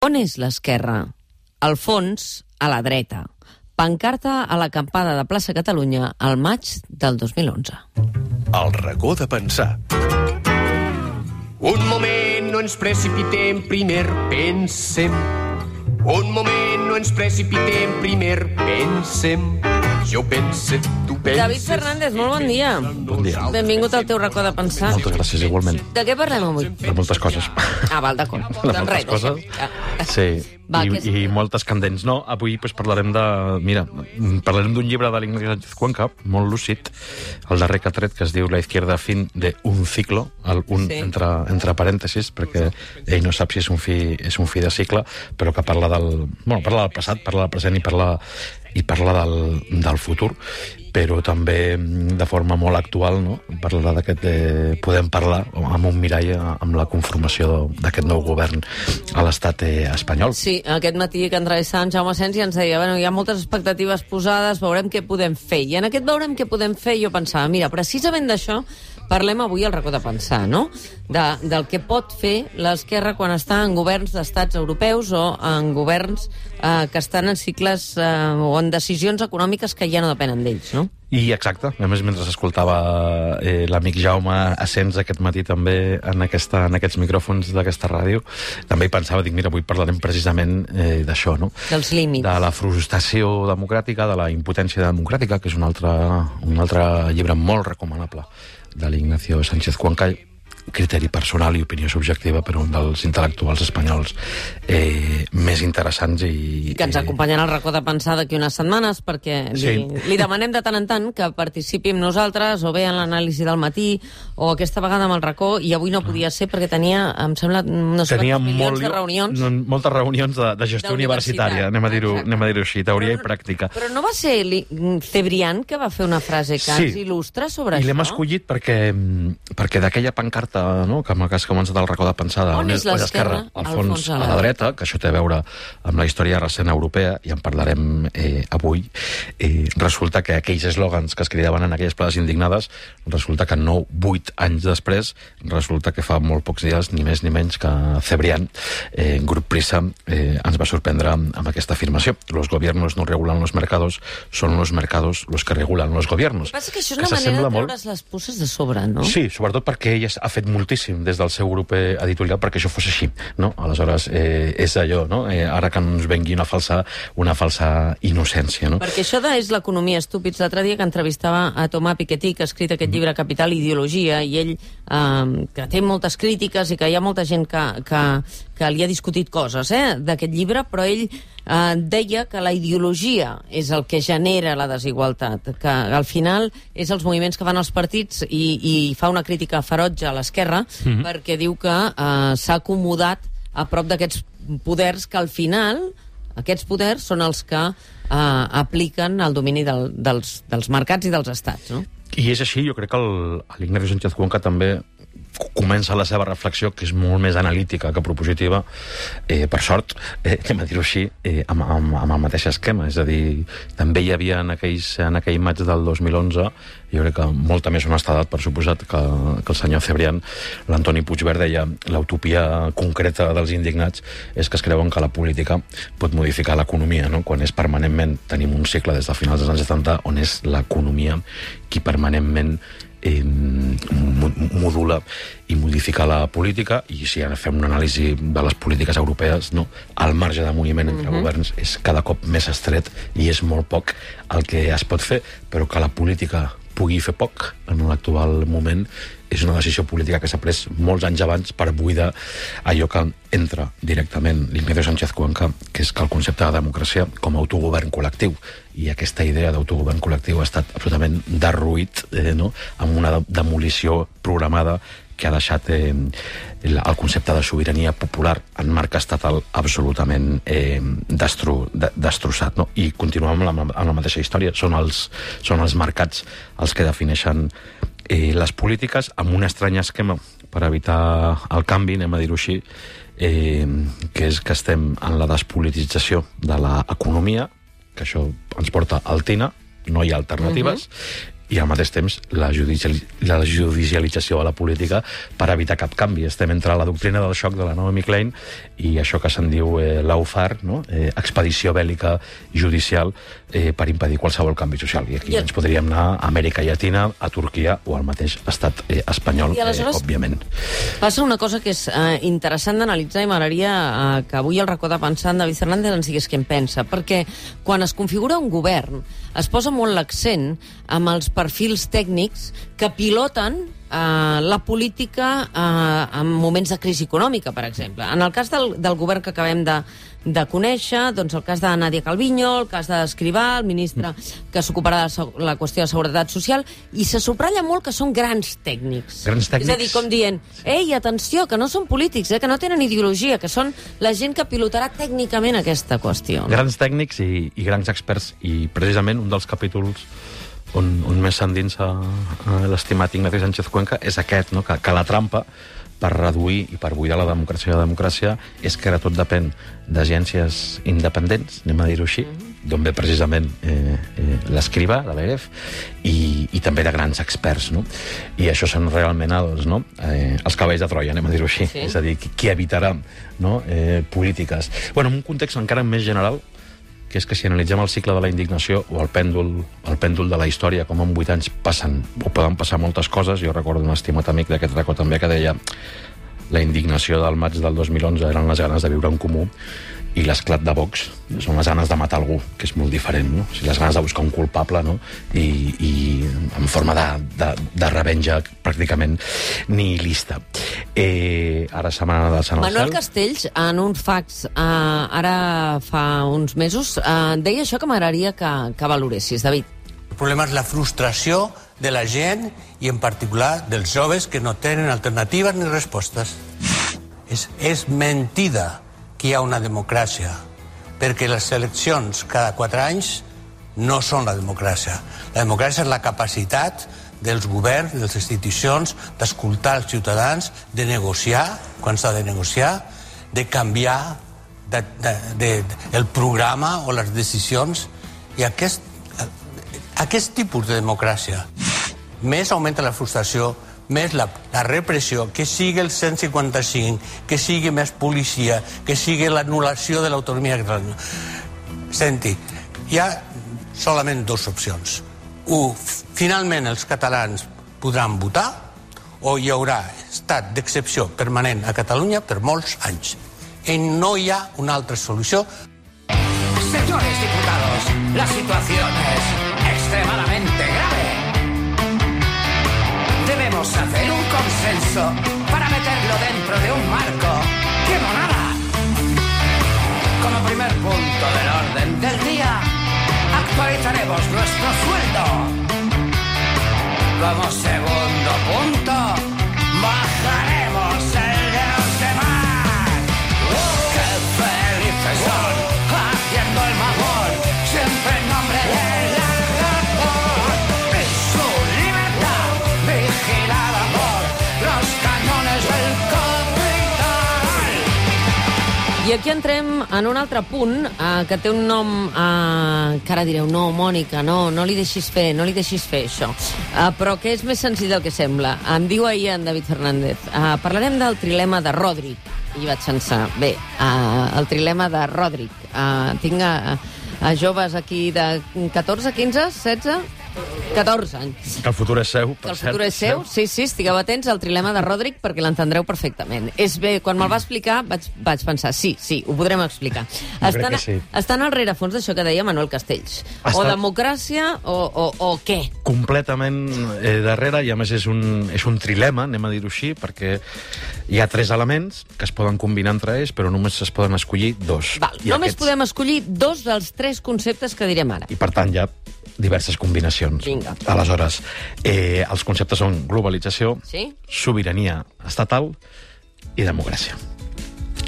On és l'esquerra? Al fons, a la dreta. Pancarta a l'acampada de plaça Catalunya al maig del 2011. El racó de pensar. Un moment, no ens precipitem, primer pensem. Un moment, no ens precipitem, primer pensem. Jo pense, tu penses... David Fernández, molt bon dia. Bon dia. Benvingut al teu racó de pensar. Moltes gràcies, igualment. De què parlem avui? De moltes coses. Ah, val, d'acord. De Doncs moltes res, coses. deixa. Ah. Sí, Va, i, i moltes candents. No, avui pues, parlarem de... Mira, parlarem d'un llibre de l'Ignasi Sánchez Cuenca, molt lúcid, el darrer que ha tret, que es diu La izquierda fin de un ciclo, el un sí. entre, entre parèntesis, perquè ell no sap si és un fi, és un fi de cicle, però que parla del... Bueno, parla del passat, parla del present i parla, i parla del, del futur, però també mm, de forma molt actual, no? Parlarà d'aquest... Eh, podem parlar amb un mirall eh, amb la conformació d'aquest nou govern a l'estat eh, espanyol. Sí, aquest matí que entrevistava en Jaume Sens i ens deia bueno, hi ha moltes expectatives posades, veurem què podem fer. I en aquest veurem què podem fer jo pensava, mira, precisament d'això parlem avui al racó de pensar, no? De, del que pot fer l'esquerra quan està en governs d'estats europeus o en governs eh, que estan en cicles eh, o en decisions econòmiques que ja no depenen d'ells, no? I exacte, a més, mentre escoltava eh, l'amic Jaume Asens aquest matí també en, aquesta, en aquests micròfons d'aquesta ràdio, també hi pensava, dic, mira, avui parlarem precisament eh, d'això, no? Dels límits. De la frustració democràtica, de la impotència democràtica, que és un altre, un altre llibre molt recomanable de l'Ignacio Sánchez Cuenca, criteri personal i opinió subjectiva per un dels intel·lectuals espanyols eh, més interessants i... que ens acompanyen al racó de pensar d'aquí unes setmanes perquè li, Sí. li demanem de tant en tant que participi amb nosaltres o bé en l'anàlisi del matí o aquesta vegada amb el racó i avui no podia ser perquè tenia, em sembla, no sé tenia molt, de reunions. No, moltes reunions de, de gestió universitària, anem a dir-ho anem a dir així, teoria Però- i pràctica. Però no va ser li, Cebrián que va fer una frase que Sí. ens il·lustra sobre I això? l'hem escollit perquè, perquè d'aquella pancarta no, que amb la que has començat el racó de pensada, On és l'esquerra? al fons, a la dreta, que això té a veure amb la història recent europea, i en parlarem eh, avui, eh, resulta que aquells eslògans que es cridaven en aquelles places indignades, resulta que no, vuit anys després, resulta que fa molt pocs dies, ni més ni menys que Cebrián, eh, Grup Prisa, eh, ens va sorprendre amb, aquesta afirmació. Los gobiernos no regulan los mercados, son los mercados los que regulan los gobiernos. Que passa que això és una manera de molt- treure's les puces de sobre, no? Sí, sobretot perquè ell ha fet moltíssim des del seu grup eh, editorial perquè això fos així, no? Aleshores, eh, és allò, no? Eh, ara que ens vengui una falsa, una falsa innocència, no? Perquè això de és l'economia estúpids, l'altre dia que entrevistava a Tomà Piketty, que ha escrit aquest llibre Capital i Ideologia, i ell, eh, que té moltes crítiques i que hi ha molta gent que, que, que li ha discutit coses eh, d'aquest llibre, però ell eh, deia que la ideologia és el que genera la desigualtat, que al final és els moviments que fan els partits i, i fa una crítica ferotge a l'esquerra Mhm. perquè diu que eh, s'ha acomodat a prop d'aquests poders que al final aquests poders són els que eh, apliquen el domini del, dels, dels mercats i dels estats, no? I és així, jo crec que l'Ignacio Sánchez Cuenca també comença la seva reflexió, que és molt més analítica que propositiva, eh, per sort, eh, anem a dir-ho així, eh, amb, amb, amb el mateix esquema. És a dir, també hi havia en, aquells, en aquell maig del 2011, jo crec que molta més honestedat, per suposat, que, que el senyor Cebrián, l'Antoni Puigverd deia l'utopia concreta dels indignats és que es creuen que la política pot modificar l'economia, no? quan és permanentment, tenim un cicle des de finals dels anys 70 on és l'economia qui permanentment eh, mo- modula i modifica la política i si ara fem una anàlisi de les polítiques europees no, el marge de moviment entre uh -huh. governs és cada cop més estret i és molt poc el que es pot fer però que la política pugui fer poc en l'actual moment és una decisió política que s'ha pres molts anys abans per buidar allò que entra directament l'Ignacio Sánchez Cuenca, que és que el concepte de democràcia com a autogovern col·lectiu i aquesta idea d'autogovern col·lectiu ha estat absolutament derruït eh, no? amb una de- demolició programada que ha deixat eh, el, concepte de sobirania popular en marc estatal absolutament eh, destro, de, destrossat. No? I continuem amb la, amb la mateixa història. Són els, són els mercats els que defineixen eh, les polítiques amb un estrany esquema per evitar el canvi, anem a dir-ho així, eh, que és que estem en la despolitització de l'economia, que això ens porta al TINA, no hi ha alternatives, i al mateix temps la, judiciali la judicialització de la política per evitar cap canvi. Estem entre la doctrina del xoc de la Naomi Klein i això que se'n diu eh, l'AUFAR, no? eh, expedició bèl·lica judicial eh, per impedir qualsevol canvi social. I aquí I- ens podríem anar a Amèrica Llatina, a Turquia o al mateix estat eh, espanyol, I aleshores- eh, òbviament. Passa una cosa que és eh, interessant d'analitzar i m'agradaria eh, que avui el racó de pensar en David Fernández ens digués què en pensa, perquè quan es configura un govern es posa molt l'accent amb els perfils tècnics que piloten eh, la política eh, en moments de crisi econòmica, per exemple. En el cas del, del govern que acabem de, de conèixer, doncs el cas de Nadia Calviño, el cas d'Escrivà, el ministre que s'ocuparà de la la qüestió de seguretat social, i se subratlla molt que són grans tècnics. Grans És a dir, tècnics. com dient, ei, atenció, que no són polítics, eh, que no tenen ideologia, que són la gent que pilotarà tècnicament aquesta qüestió. Grans tècnics i, i grans experts, i precisament un dels capítols on, on més s'endinsa l'estimat Ignasi Sánchez Cuenca és aquest, no? que, que la trampa per reduir i per buidar la democràcia i la democràcia és que ara tot depèn d'agències independents, anem a dir-ho així, d'on ve precisament eh, eh, l'escriba, la BF, i, i també de grans experts, no? I això són realment els, no? eh, els cavalls de Troia, anem a dir-ho així. Sí. És a dir, qui, qui evitarà no? eh, polítiques. Bueno, en un context encara més general, que és que si analitzem el cicle de la indignació o el pèndol, el pèndol de la història, com en vuit anys passen, o poden passar moltes coses, jo recordo un estimat amic d'aquest racó també que deia la indignació del maig del 2011 eren les ganes de viure en comú i l'esclat de Vox són les ganes de matar algú, que és molt diferent, no? O sigui, les ganes de buscar un culpable, no? I, i en forma de, de, de revenja pràcticament nihilista. Eh, ara setmana de Sant Manuel. Castells, en un fax eh, ara fa uns mesos, eh, deia això que m'agradaria que, que valoressis, David. El problema és la frustració de la gent i en particular dels joves que no tenen alternatives ni respostes. És, és mentida que hi ha una democràcia, perquè les eleccions cada quatre anys no són la democràcia. La democràcia és la capacitat dels governs, de les institucions, d'escoltar els ciutadans, de negociar, quan s'ha de negociar, de canviar de, de, de, el programa o les decisions. I aquest, aquest tipus de democràcia més augmenta la frustració, més la, la repressió, que sigui el 155, que sigui més policia, que sigui l'anul·lació de l'autonomia catalana. Senti, hi ha solament dues opcions. Un, finalment els catalans podran votar o hi haurà estat d'excepció permanent a Catalunya per molts anys. I no hi ha una altra solució Señores diputados, la situación es extremadamente grave. Debemos hacer un consenso para meterlo dentro de un marco. I aquí entrem en un altre punt eh, que té un nom eh, que ara direu, no, Mònica, no, no li deixis fer, no li deixis fer això. Eh, però que és més senzill del que sembla. Em diu ahir en David Fernández, eh, parlarem del trilema de Rodrik. I vaig pensar, bé, eh, el trilema de Rodrik. Eh, tinc a, a joves aquí de 14, 15, 16... 14 anys. Que el futur és seu, Que per el cert. futur és seu, sí, sí, estigueu atents al trilema de Rodrik perquè l'entendreu perfectament. És bé, quan me'l va explicar vaig, vaig pensar, sí, sí, ho podrem explicar. Estan, sí. estan al rerefons d'això que deia Manuel Castells. O Està- democràcia o, o, o què? completament eh, darrere i a més és un, és un trilema, anem a dir-ho així, perquè hi ha tres elements que es poden combinar entre ells, però només es poden escollir dos. Val, I només aquests- podem escollir dos dels tres conceptes que direm ara. I per tant ha diverses combinacions. Vinga. Aleshores, eh, els conceptes són globalització, Sí? sobirania estatal i democràcia.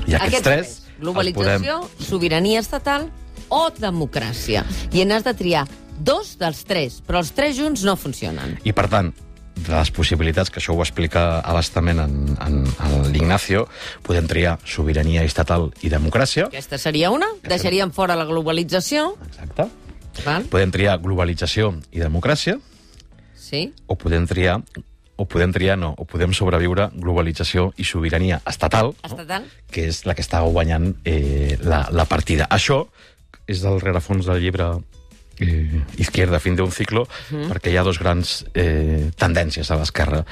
I aquests, tres... els Globalització, sobirania estatal o democràcia. I n'has de triar dos dels tres, però els tres junts no funcionen. I, per tant, de les possibilitats, que això ho explica a bastament en, en, en l'Ignacio, podem triar sobirania estatal i democràcia. Aquesta seria una. Deixaríem fora la globalització. Exacte. Val? Podem triar globalització i democràcia. Sí? o podem triar o podem triar, no, o podem sobreviure globalització i sobirania estatal, Estatal. No? que és la que està guanyant eh, la, la partida. Això és del rerefons del llibre eh, Izquierda, fin de un ciclo, mm. perquè hi ha dos grans eh, tendències a l'esquerra.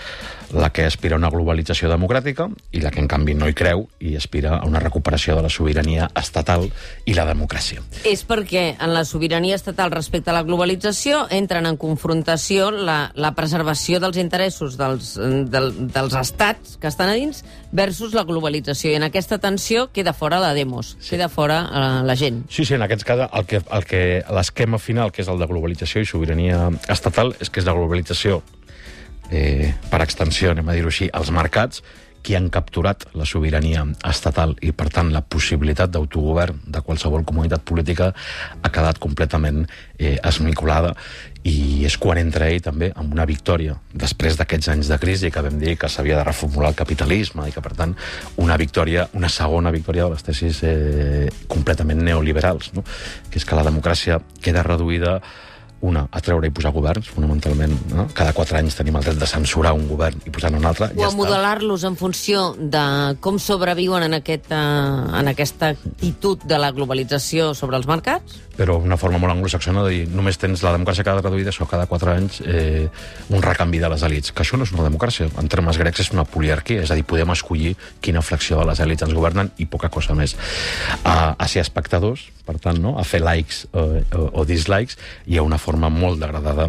La que aspira a una globalització democràtica i la que, en canvi, no hi creu i aspira a una recuperació de la sobirania estatal i la democràcia. És perquè en la sobirania estatal respecte a la globalització entren en confrontació la, la preservació dels interessos dels, del, dels estats que estan a dins versus la globalització. I en aquesta tensió queda fora la demos, sí. queda fora eh, la gent. Sí, sí, en aquest cas el que, el que l'esquema final, que és el de globalització i sobirania estatal, és que és la globalització eh, per extensió, anem a dir-ho així, als mercats, qui han capturat la sobirania estatal i, per tant, la possibilitat d'autogovern de qualsevol comunitat política ha quedat completament eh, esmicolada i és quan entra ell també amb una victòria després d'aquests anys de crisi que vam dir que s'havia de reformular el capitalisme i que, per tant, una victòria, una segona victòria de les tesis eh, completament neoliberals, no? que és que la democràcia queda reduïda una, a treure i posar governs, fonamentalment. No? Cada quatre anys tenim el dret de censurar un govern i posar-ne un altre. O a modelar-los en funció de com sobreviuen en, aquest, uh, en aquesta actitud de la globalització sobre els mercats? Però una forma molt anglosaxona de dir només tens la democràcia cada reduïda, això cada quatre anys eh, un recanvi de les elites. Que això no és una democràcia. En termes grecs és una poliarquia, és a dir, podem escollir quina flexió de les elites ens governen i poca cosa més. A, a ser espectadors, per tant, no? a fer likes o, o, o dislikes, hi ha una forma molt degradada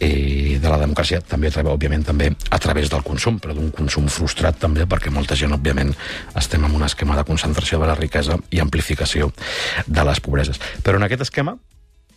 eh, de la democràcia, també, òbviament, també a través del consum, però d'un consum frustrat també, perquè molta gent, òbviament, estem en un esquema de concentració de la riquesa i amplificació de les pobreses. Però en aquest esquema,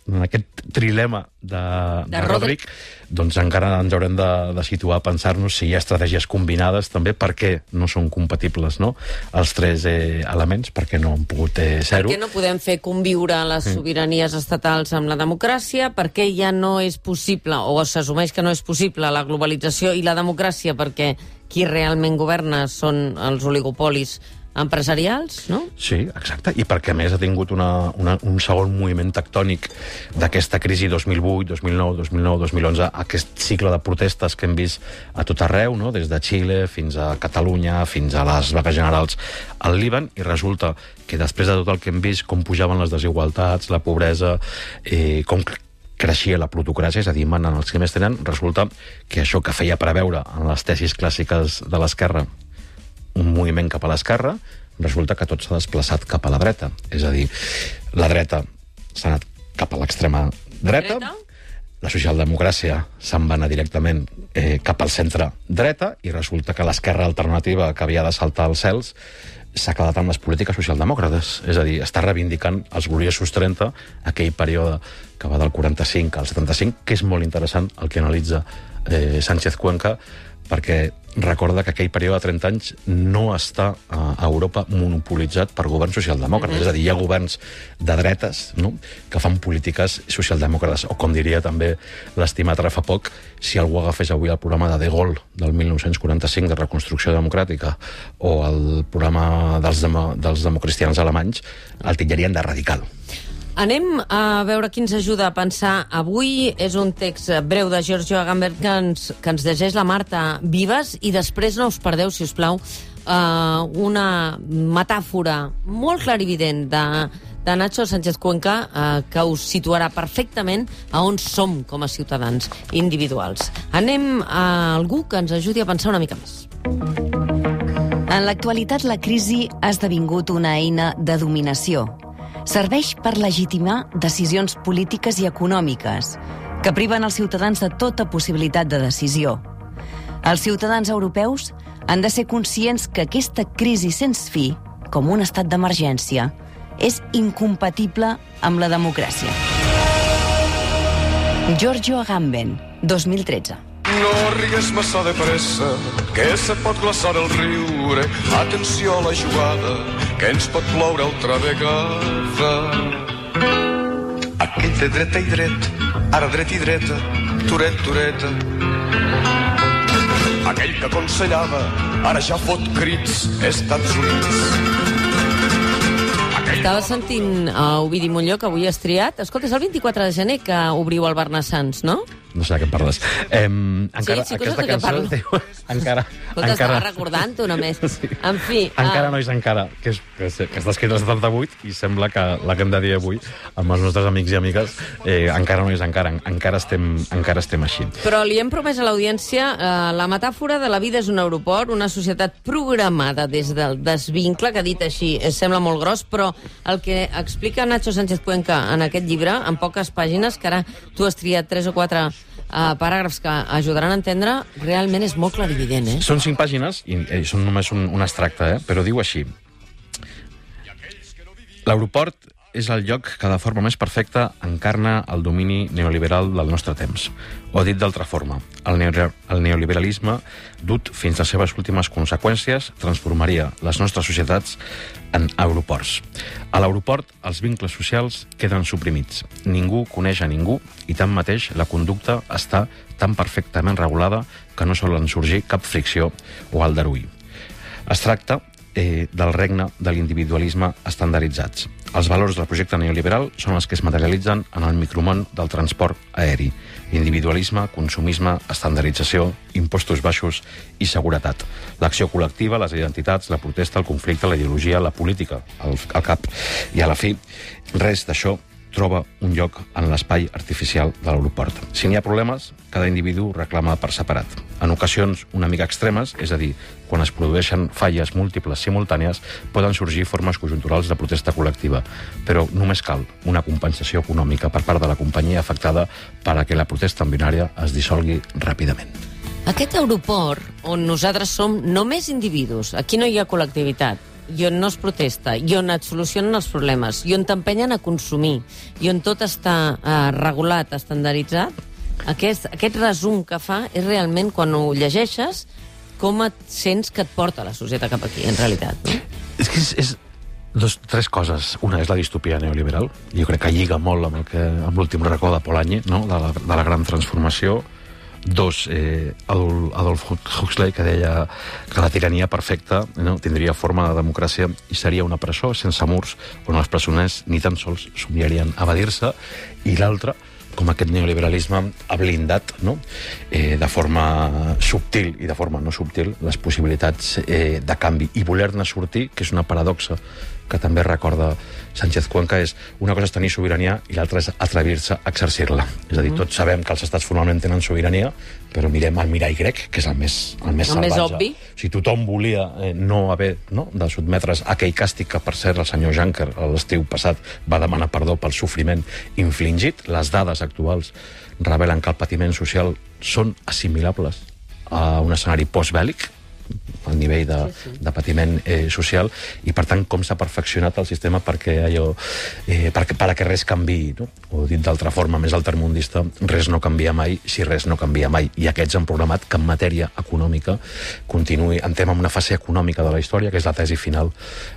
en aquest trilema de, De de. Rodrik, doncs encara ens haurem de, de situar a pensar-nos si hi ha estratègies combinades també, perquè no són compatibles no? els tres eh, elements, perquè no han pogut eh, ser-ho. Per què no podem fer conviure les sobiranies estatals amb la democràcia? Per què ja no és possible, o s'assumeix que no és possible, la globalització i la democràcia perquè qui realment governa són els oligopolis empresarials, no? Sí, exacte. I perquè, a més, ha tingut una, una, un segon moviment tectònic d'aquesta crisi 2008, 2009, 2009, 2011, aquest cicle de protestes que hem vist a tot arreu, no? des de Xile fins a Catalunya, fins a les vagues generals al Líban, i resulta que després de tot el que hem vist, com pujaven les desigualtats, la pobresa, eh, com creixia la plutocràcia, és a dir, manen els que més tenen, resulta que això que feia preveure en les tesis clàssiques de l'esquerra un moviment cap a l'esquerra, resulta que tot s'ha desplaçat cap a la dreta. És a dir, la dreta s'ha anat cap a l'extrema dreta, Dreta? la socialdemocràcia se'n va anar directament eh, cap al centre dreta i resulta que l'esquerra alternativa que havia de saltar als cels s'ha quedat amb les polítiques socialdemòcrates. És a dir, està reivindicant els gloriosos 30, aquell període que va del 45 al 75, que és molt interessant el que analitza eh, Sánchez Cuenca, perquè recorda que aquell període de 30 anys no està a a Europa monopolitzat per governs socialdemòcrates. Mm -hmm. És a dir, hi ha governs de dretes no? que fan polítiques socialdemòcrates. O, com diria també l'estimat ara fa poc, si algú agafés avui el programa de De Gaulle del 1945 de reconstrucció democràtica o el programa dels, demo, dels democristians alemanys, el titllarien de radical. Anem a veure qui ens ajuda a pensar. Avui és un text breu de Giorgio Agamben que ens, que ens llegeix la Marta Vives i després no us perdeu, si us plau, uh, una metàfora molt clarivident de, de Nacho Sánchez Cuenca uh, que us situarà perfectament a on som com a ciutadans individuals. Anem a algú que ens ajudi a pensar una mica més. En l'actualitat, la crisi ha esdevingut una eina de dominació. Serveix per legitimar decisions polítiques i econòmiques que priven els ciutadans de tota possibilitat de decisió. Els ciutadans europeus han de ser conscients que aquesta crisi sense fi, com un estat d'emergència, és incompatible amb la democràcia. Giorgio Agamben, 2013. No rigues massa de pressa, que se pot glaçar el riure. Atenció a la jugada, que ens pot ploure altra vegada. Aquell de dreta i dret, ara dret i dreta, turet, tureta. Aquell que aconsellava, ara ja fot crits, Estats Units. Estava sentint a Ovidi Molló, que avui has triat. Escolta, és el 24 de gener que obriu el Barnassans, no? No sé de què em parles. Eh, encara, sí sé aquesta cançó parlo. diu... Encara, Escolta, estava recordant-ho només. Sí. En fi... Encara, ah, nois, encara, que, és, que, és, que està escrit al 78 i sembla que la que hem de dir avui amb els nostres amics i amigues, eh, encara, nois, encara, encara estem, encara estem així. Però li hem promès a l'audiència eh, la metàfora de la vida és un aeroport, una societat programada des del desvincle, que dit així eh, sembla molt gros, però el que explica Nacho Sánchez Cuenca en aquest llibre, en poques pàgines, que ara tu has triat tres o quatre eh, paràgrafs que ajudaran a entendre, realment és molt clarivident, eh? Són cinc pàgines, i eh, són només un, un extracte, eh? però diu així. L'aeroport és el lloc que de forma més perfecta encarna el domini neoliberal del nostre temps. O dit d'altra forma, el, el neoliberalisme, dut fins a les seves últimes conseqüències, transformaria les nostres societats en aeroports. A l'aeroport, els vincles socials queden suprimits. Ningú coneix a ningú i, tanmateix, la conducta està tan perfectament regulada que no solen sorgir cap fricció o aldarull. Es tracta eh, del regne de l'individualisme estandarditzats. Els valors del projecte neoliberal són els que es materialitzen en el micromón del transport aeri. Individualisme, consumisme, estandardització, impostos baixos i seguretat. L'acció col·lectiva, les identitats, la protesta, el conflicte, la ideologia, la política, al, cap. I a la fi, res d'això troba un lloc en l'espai artificial de l'aeroport. Si n'hi ha problemes, cada individu reclama per separat. En ocasions una mica extremes, és a dir, quan es produeixen falles múltiples simultànies, poden sorgir formes conjunturals de protesta col·lectiva, però només cal una compensació econòmica per part de la companyia afectada per a que la protesta en binària es dissolgui ràpidament. Aquest aeroport, on nosaltres som només individus, aquí no hi ha col·lectivitat, i on no es protesta, i on et solucionen els problemes, i on t'empenyen a consumir, i on tot està eh, regulat, estandarditzat, aquest, aquest resum que fa és realment, quan ho llegeixes, com et sents que et porta la societat cap aquí, en realitat. No? És que és, és dos, tres coses. Una és la distopia neoliberal. Jo crec que lliga molt amb el l'últim racó de Polanyi, no? de, la, de la gran transformació. Dos, eh, Adolf, Huxley, que deia que la tirania perfecta no? tindria forma de democràcia i seria una presó sense murs on els presoners ni tan sols somiarien evadir-se. I l'altra, com aquest neoliberalisme ha blindat no? eh, de forma subtil i de forma no subtil les possibilitats eh, de canvi i voler-ne sortir, que és una paradoxa que també recorda Sánchez Cuenca, és una cosa és tenir sobirania i l'altra és atrevir-se a exercir-la. És a dir, tots sabem que els estats formalment tenen sobirania, però mirem el mirall grec, que és el més, el més El més salvatge. obvi. O sigui, tothom volia eh, no haver no, de sotmetre's a aquell càstig que, per cert, el senyor Juncker l'estiu passat va demanar perdó pel sofriment infligit. Les dades actuals revelen que el patiment social són assimilables a un escenari postbèl·lic, el nivell de, de patiment eh, social i per tant com s'ha perfeccionat el sistema perquè allò eh, perquè, per a que res canvi no? o dit d'altra forma més altermundista res no canvia mai si res no canvia mai. I aquests han programat que en matèria econòmica continuï, entrem en una fase econòmica de la història que és la tesi final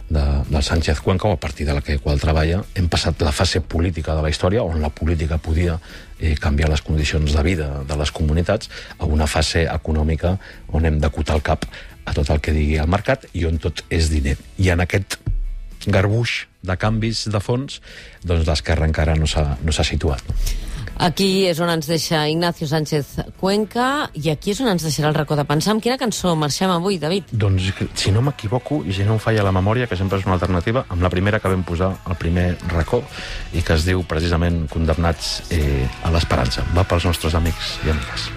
de, del Sánchez Cuenca o a partir de la que qual treballa. Hem passat la fase política de la història on la política podia eh, canviar les condicions de vida de les comunitats a una fase econòmica on hem d'acotar el cap a tot el que digui el mercat i on tot és diner. I en aquest garbuix de canvis de fons, doncs l'esquerra encara no s'ha no s'ha situat. Aquí és on ens deixa Ignacio Sánchez Cuenca i aquí és on ens deixarà el racó de pensar. Amb quina cançó marxem avui, David? Doncs, si no m'equivoco, i si no em falla la memòria, que sempre és una alternativa, amb la primera que vam posar al primer racó i que es diu precisament Condemnats eh, a l'esperança. Va pels nostres amics i amigues.